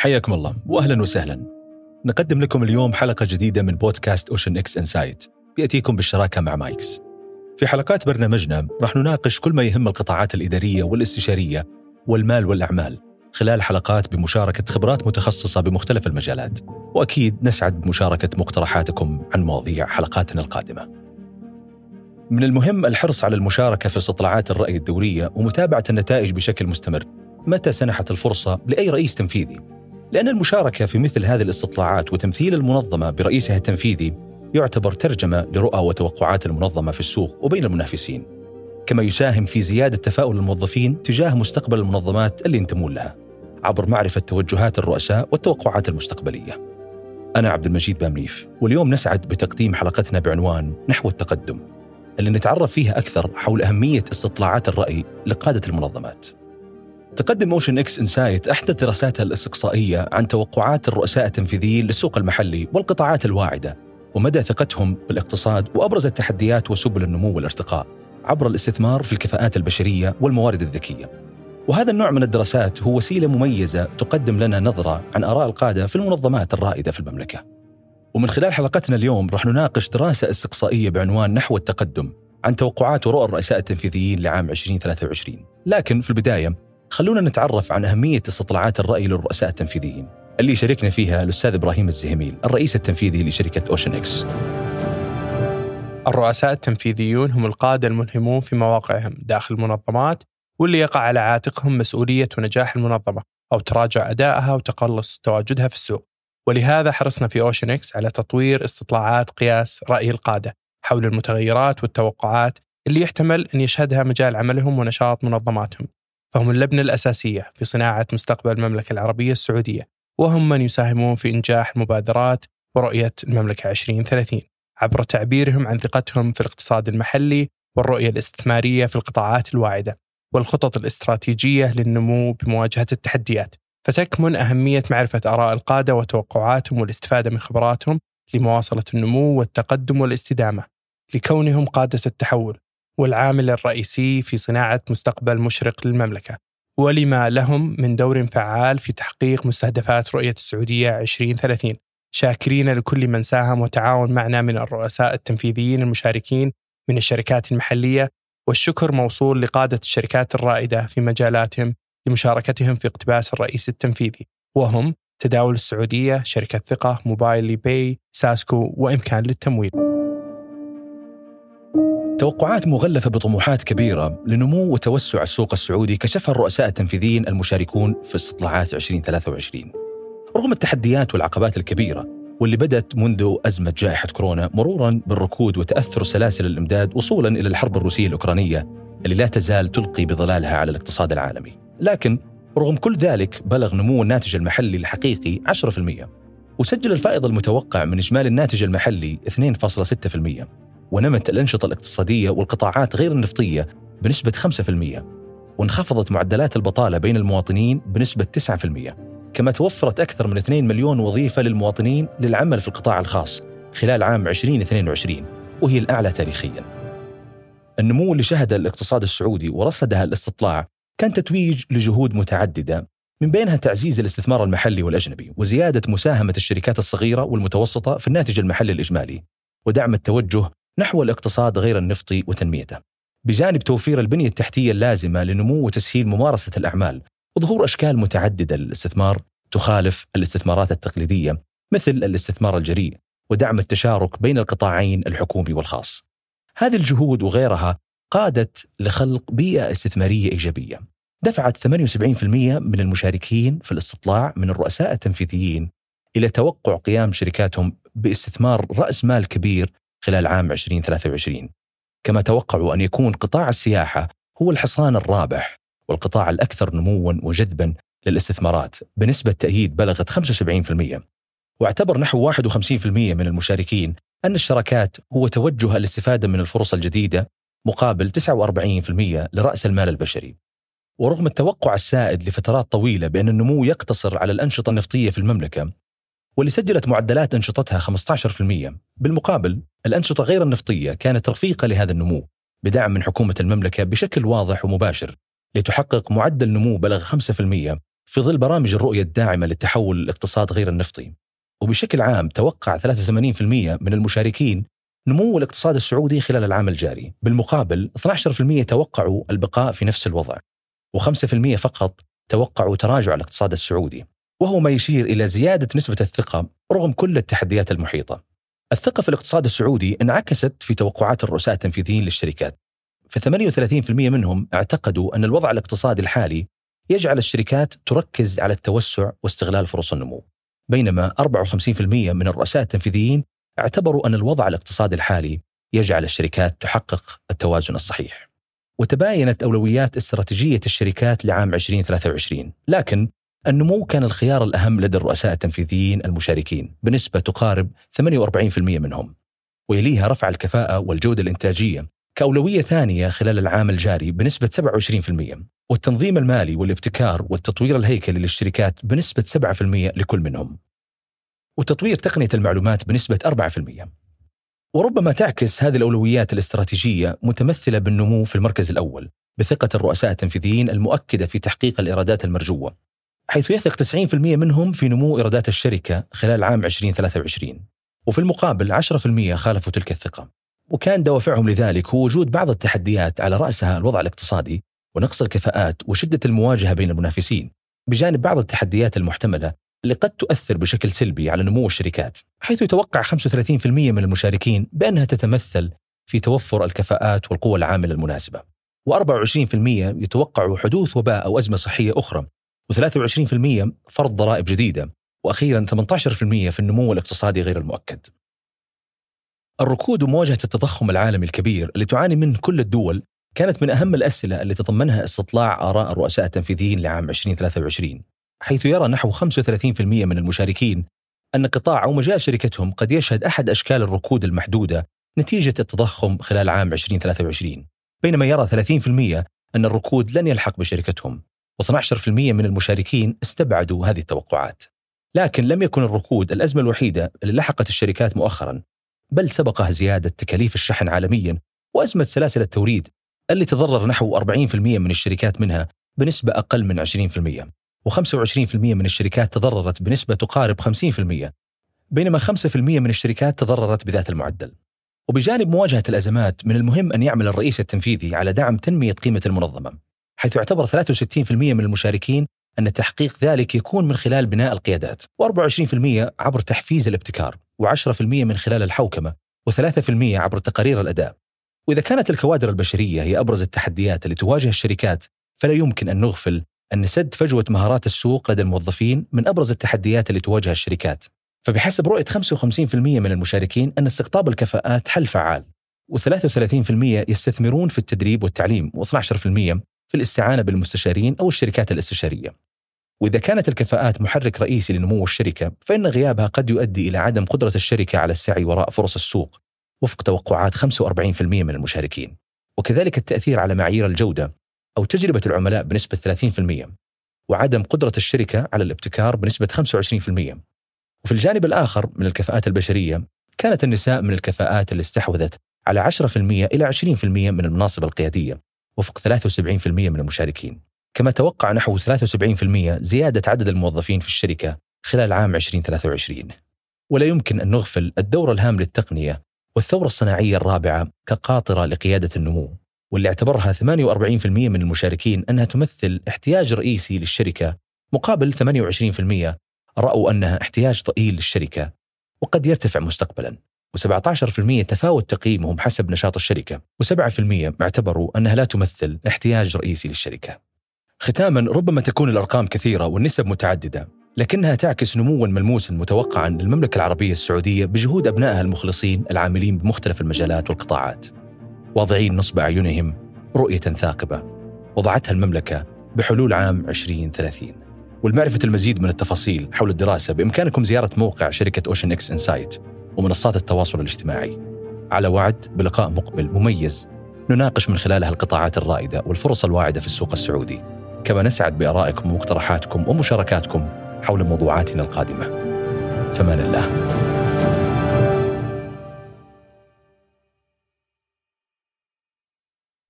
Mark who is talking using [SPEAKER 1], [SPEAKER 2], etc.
[SPEAKER 1] حياكم الله واهلا وسهلا. نقدم لكم اليوم حلقة جديدة من بودكاست OceanX Insight بياتيكم بالشراكة مع مايكس. في حلقات برنامجنا راح نناقش كل ما يهم القطاعات الإدارية والاستشارية والمال والأعمال خلال حلقات بمشاركة خبرات متخصصة بمختلف المجالات. وأكيد نسعد بمشاركه مقترحاتكم عن مواضيع حلقاتنا القادمة. من المهم الحرص على المشاركة في استطلاعات الرأي الدورية ومتابعة النتائج بشكل مستمر متى سنحت الفرصة لأي رئيس تنفيذي لأن المشاركة في مثل هذه الاستطلاعات وتمثيل المنظمة برئيسها التنفيذي يعتبر ترجمة لرؤى وتوقعات المنظمة في السوق وبين المنافسين كما يساهم في زيادة تفاؤل الموظفين تجاه مستقبل المنظمات اللي ينتمون لها عبر معرفة توجهات الرؤساء والتوقعات المستقبلية. أنا عبد المجيد بامنيف واليوم نسعد بتقديم حلقتنا بعنوان نحو التقدم اللي نتعرف فيها أكثر حول أهمية استطلاعات الرأي لقادة المنظمات. تقدم OceanX Insight احدث دراساتها الإستقصائية عن توقعات الرؤساء التنفيذيين للسوق المحلي والقطاعات الواعدة ومدى ثقتهم بالاقتصاد وأبرز التحديات وسبل النمو والارتقاء عبر الاستثمار في الكفاءات البشرية والموارد الذكية. وهذا النوع من الدراسات هو وسيلة مميزة تقدم لنا نظرة عن آراء القادة في المنظمات الرائدة في المملكة. ومن خلال حلقتنا اليوم راح نناقش دراسة استقصائية بعنوان نحو التقدم عن توقعات ورؤى الرؤساء التنفيذيين لعام 2023. لكن في البداية خلونا نتعرف عن أهمية استطلاعات الرأي للرؤساء التنفيذيين. اللي شاركنا فيها الأستاذ إبراهيم الزهميل الرئيس التنفيذي لشركة OceanX.
[SPEAKER 2] الرؤساء التنفيذيون هم القادة الملهمون في مواقعهم داخل المنظمات واللي يقع على عاتقهم مسؤولية ونجاح المنظمة أو تراجع أدائها وتقلص تواجدها في السوق. ولهذا حرصنا في OceanX على تطوير استطلاعات قياس رأي القادة حول المتغيرات والتوقعات اللي يحتمل أن يشهدها مجال عملهم ونشاط منظماتهم. فهم اللبنة الأساسية في صناعة مستقبل المملكة العربية السعودية وهم من يساهمون في إنجاح المبادرات ورؤية المملكة 2030 عبر تعبيرهم عن ثقتهم في الاقتصاد المحلي والرؤية الاستثمارية في القطاعات الواعدة والخطط الاستراتيجية للنمو بمواجهة التحديات. فتكمن أهمية معرفة آراء القادة وتوقعاتهم والاستفادة من خبراتهم لمواصلة النمو والتقدم والاستدامة لكونهم قادة التحول. والعامل الرئيسي في صناعة مستقبل مشرق للمملكة. ولما لهم من دور فعال في تحقيق مستهدفات رؤية السعودية 2030 شاكرين لكل من ساهم وتعاون معنا من الرؤساء التنفيذيين المشاركين من الشركات المحلية. والشكر موصول لقادة الشركات الرائدة في مجالاتهم لمشاركتهم في اقتباس الرئيس التنفيذي. وهم تداول السعودية، شركة ثقة، Mobily Pay، ساسكو وإمكان للتمويل.
[SPEAKER 1] توقعات مغلفة بطموحات كبيرة لنمو وتوسع السوق السعودي كشفها الرؤساء التنفيذيين المشاركون في استطلاعات 2023 رغم التحديات والعقبات الكبيرة واللي بدأت منذ أزمة جائحة كورونا مرورا بالركود وتأثر سلاسل الإمداد وصولا إلى الحرب الروسية الأوكرانية اللي لا تزال تلقي بظلالها على الاقتصاد العالمي. لكن رغم كل ذلك بلغ نمو الناتج المحلي الحقيقي 10% وسجل الفائض المتوقع من إجمالي الناتج المحلي 2.6% ونمت الأنشطة الاقتصادية والقطاعات غير النفطية بنسبة 5% وانخفضت معدلات البطالة بين المواطنين بنسبة 9% كما توفرت أكثر من 2 مليون وظيفة للمواطنين للعمل في القطاع الخاص خلال عام 2022 وهي الأعلى تاريخياً. النمو اللي شهد الاقتصاد السعودي ورصدها الاستطلاع كان تتويج لجهود متعددة من بينها تعزيز الاستثمار المحلي والأجنبي وزيادة مساهمة الشركات الصغيرة والمتوسطة في الناتج المحلي الإجمالي ودعم التوجه نحو الاقتصاد غير النفطي وتنميته. بجانب توفير البنية التحتية اللازمة لنمو وتسهيل ممارسة الأعمال وظهور أشكال متعددة للاستثمار تخالف الاستثمارات التقليدية مثل الاستثمار الجريء ودعم التشارك بين القطاعين الحكومي والخاص. هذه الجهود وغيرها قادت لخلق بيئة استثمارية إيجابية دفعت 78% من المشاركين في الاستطلاع من الرؤساء التنفيذيين إلى توقع قيام شركاتهم باستثمار رأس مال كبير خلال عام 2023 كما توقعوا أن يكون قطاع السياحة هو الحصان الرابح والقطاع الأكثر نموا وجذبا للاستثمارات بنسبة تأييد بلغت 75% واعتبر نحو 51% من المشاركين أن الشراكات هو توجه الاستفادة من الفرص الجديدة مقابل 49% لرأس المال البشري. ورغم التوقع السائد لفترات طويلة بأن النمو يقتصر على الأنشطة النفطية في المملكة واللي سجلت معدلات أنشطتها 15% بالمقابل الأنشطة غير النفطية كانت رفيقة لهذا النمو بدعم من حكومة المملكة بشكل واضح ومباشر لتحقق معدل نمو بلغ 5% في ظل برامج الرؤية الداعمة للتحول الاقتصاد غير النفطي. وبشكل عام توقع 83% من المشاركين نمو الاقتصاد السعودي خلال العام الجاري. بالمقابل 12% توقعوا البقاء في نفس الوضع و5% فقط توقعوا تراجع الاقتصاد السعودي. وهو ما يشير إلى زيادة نسبة الثقة رغم كل التحديات المحيطة. الثقة في الاقتصاد السعودي انعكست في توقعات الرؤساء التنفيذيين للشركات. ف 38% منهم اعتقدوا أن الوضع الاقتصادي الحالي يجعل الشركات تركز على التوسع واستغلال فرص النمو. بينما 54% من الرؤساء التنفيذيين اعتبروا أن الوضع الاقتصادي الحالي يجعل الشركات تحقق التوازن الصحيح. وتباينت أولويات استراتيجية الشركات لعام 2023 لكن النمو كان الخيار الأهم لدى الرؤساء التنفيذيين المشاركين بنسبة تقارب 48% منهم. ويليها رفع الكفاءة والجودة الإنتاجية كأولوية ثانية خلال العام الجاري بنسبة 27% والتنظيم المالي والابتكار والتطوير الهيكلي للشركات بنسبة 7% لكل منهم. وتطوير تقنية المعلومات بنسبة 4% وربما تعكس هذه الأولويات الاستراتيجية متمثلة بالنمو في المركز الأول بثقة الرؤساء التنفيذيين المؤكدة في تحقيق الإيرادات المرجوة. حيث يثق 90% منهم في نمو إيرادات الشركة خلال عام 2023 وفي المقابل 10% خالفوا تلك الثقة. وكان دوافعهم لذلك هو وجود بعض التحديات على رأسها الوضع الاقتصادي ونقص الكفاءات وشدة المواجهة بين المنافسين بجانب بعض التحديات المحتملة اللي قد تؤثر بشكل سلبي على نمو الشركات حيث يتوقع 35% من المشاركين بأنها تتمثل في توفر الكفاءات والقوة العاملة المناسبة و24% يتوقع حدوث وباء أو أزمة صحية أخرى و23% فرض ضرائب جديدة وأخيرا 18% في النمو الاقتصادي غير المؤكد. الركود ومواجهة التضخم العالمي الكبير اللي تعاني منه كل الدول كانت من أهم الأسئلة اللي تضمنها استطلاع آراء الرؤساء التنفيذيين لعام 2023 حيث يرى نحو 35% من المشاركين أن قطاع أو مجال شركتهم قد يشهد أحد أشكال الركود المحدودة نتيجة التضخم خلال عام 2023 بينما يرى 30% أن الركود لن يلحق بشركتهم. و12% من المشاركين استبعدوا هذه التوقعات. لكن لم يكن الركود الأزمة الوحيدة اللي لحقت الشركات مؤخرا بل سبقها زيادة تكاليف الشحن عالميا وأزمة سلاسل التوريد اللي تضرر نحو 40% من الشركات منها بنسبة أقل من 20% و25% من الشركات تضررت بنسبة تقارب 50% بينما 5% من الشركات تضررت بذات المعدل. وبجانب مواجهة الأزمات من المهم أن يعمل الرئيس التنفيذي على دعم تنمية قيمة المنظمة. حيث يعتبر 63% من المشاركين أن تحقيق ذلك يكون من خلال بناء القيادات و24% عبر تحفيز الابتكار و10% من خلال الحوكمة و3% عبر تقارير الأداء. وإذا كانت الكوادر البشرية هي أبرز التحديات اللي تواجه الشركات فلا يمكن أن نغفل أن سد فجوة مهارات السوق لدى الموظفين من أبرز التحديات اللي تواجه الشركات. فبحسب رؤية 55% من المشاركين أن استقطاب الكفاءات حل فعال و33% يستثمرون في التدريب والتعليم و12% في الاستعانة بالمستشارين أو الشركات الاستشارية. وإذا كانت الكفاءات محرك رئيسي لنمو الشركة فإن غيابها قد يؤدي إلى عدم قدرة الشركة على السعي وراء فرص السوق وفق توقعات 45% من المشاركين. وكذلك التأثير على معايير الجودة أو تجربة العملاء بنسبة 30% وعدم قدرة الشركة على الابتكار بنسبة 25% وفي الجانب الآخر من الكفاءات البشرية كانت النساء من الكفاءات اللي استحوذت على 10% إلى 20% من المناصب القيادية. وفق 73% من المشاركين. كما توقع نحو 73% زيادة عدد الموظفين في الشركة خلال عام 2023 ولا يمكن أن نغفل الدور الهام للتقنية والثورة الصناعية الرابعة كقاطرة لقيادة النمو واللي اعتبرها 48% من المشاركين أنها تمثل احتياج رئيسي للشركة مقابل 28% رأوا أنها احتياج ضئيل للشركة وقد يرتفع مستقبلا. و17% تفاوت تقييمهم حسب نشاط الشركة و7% اعتبروا أنها لا تمثل احتياج رئيسي للشركة. ختاما ربما تكون الأرقام كثيرة والنسب متعددة لكنها تعكس نموا ملموسا متوقعا للمملكة العربية السعودية بجهود أبنائها المخلصين العاملين بمختلف المجالات والقطاعات. واضعين نصب أعينهم رؤية ثاقبة. وضعتها المملكة بحلول عام 2030 ولمعرفة المزيد من التفاصيل حول الدراسة بإمكانكم زيارة موقع شركة OceanX Insight ومنصات التواصل الاجتماعي. على وعد بلقاء مقبل مميز نناقش من خلالها القطاعات الرائدة والفرص الواعدة في السوق السعودي. كما نسعد بآرائكم ومقترحاتكم ومشاركاتكم حول موضوعاتنا القادمة. فمان الله.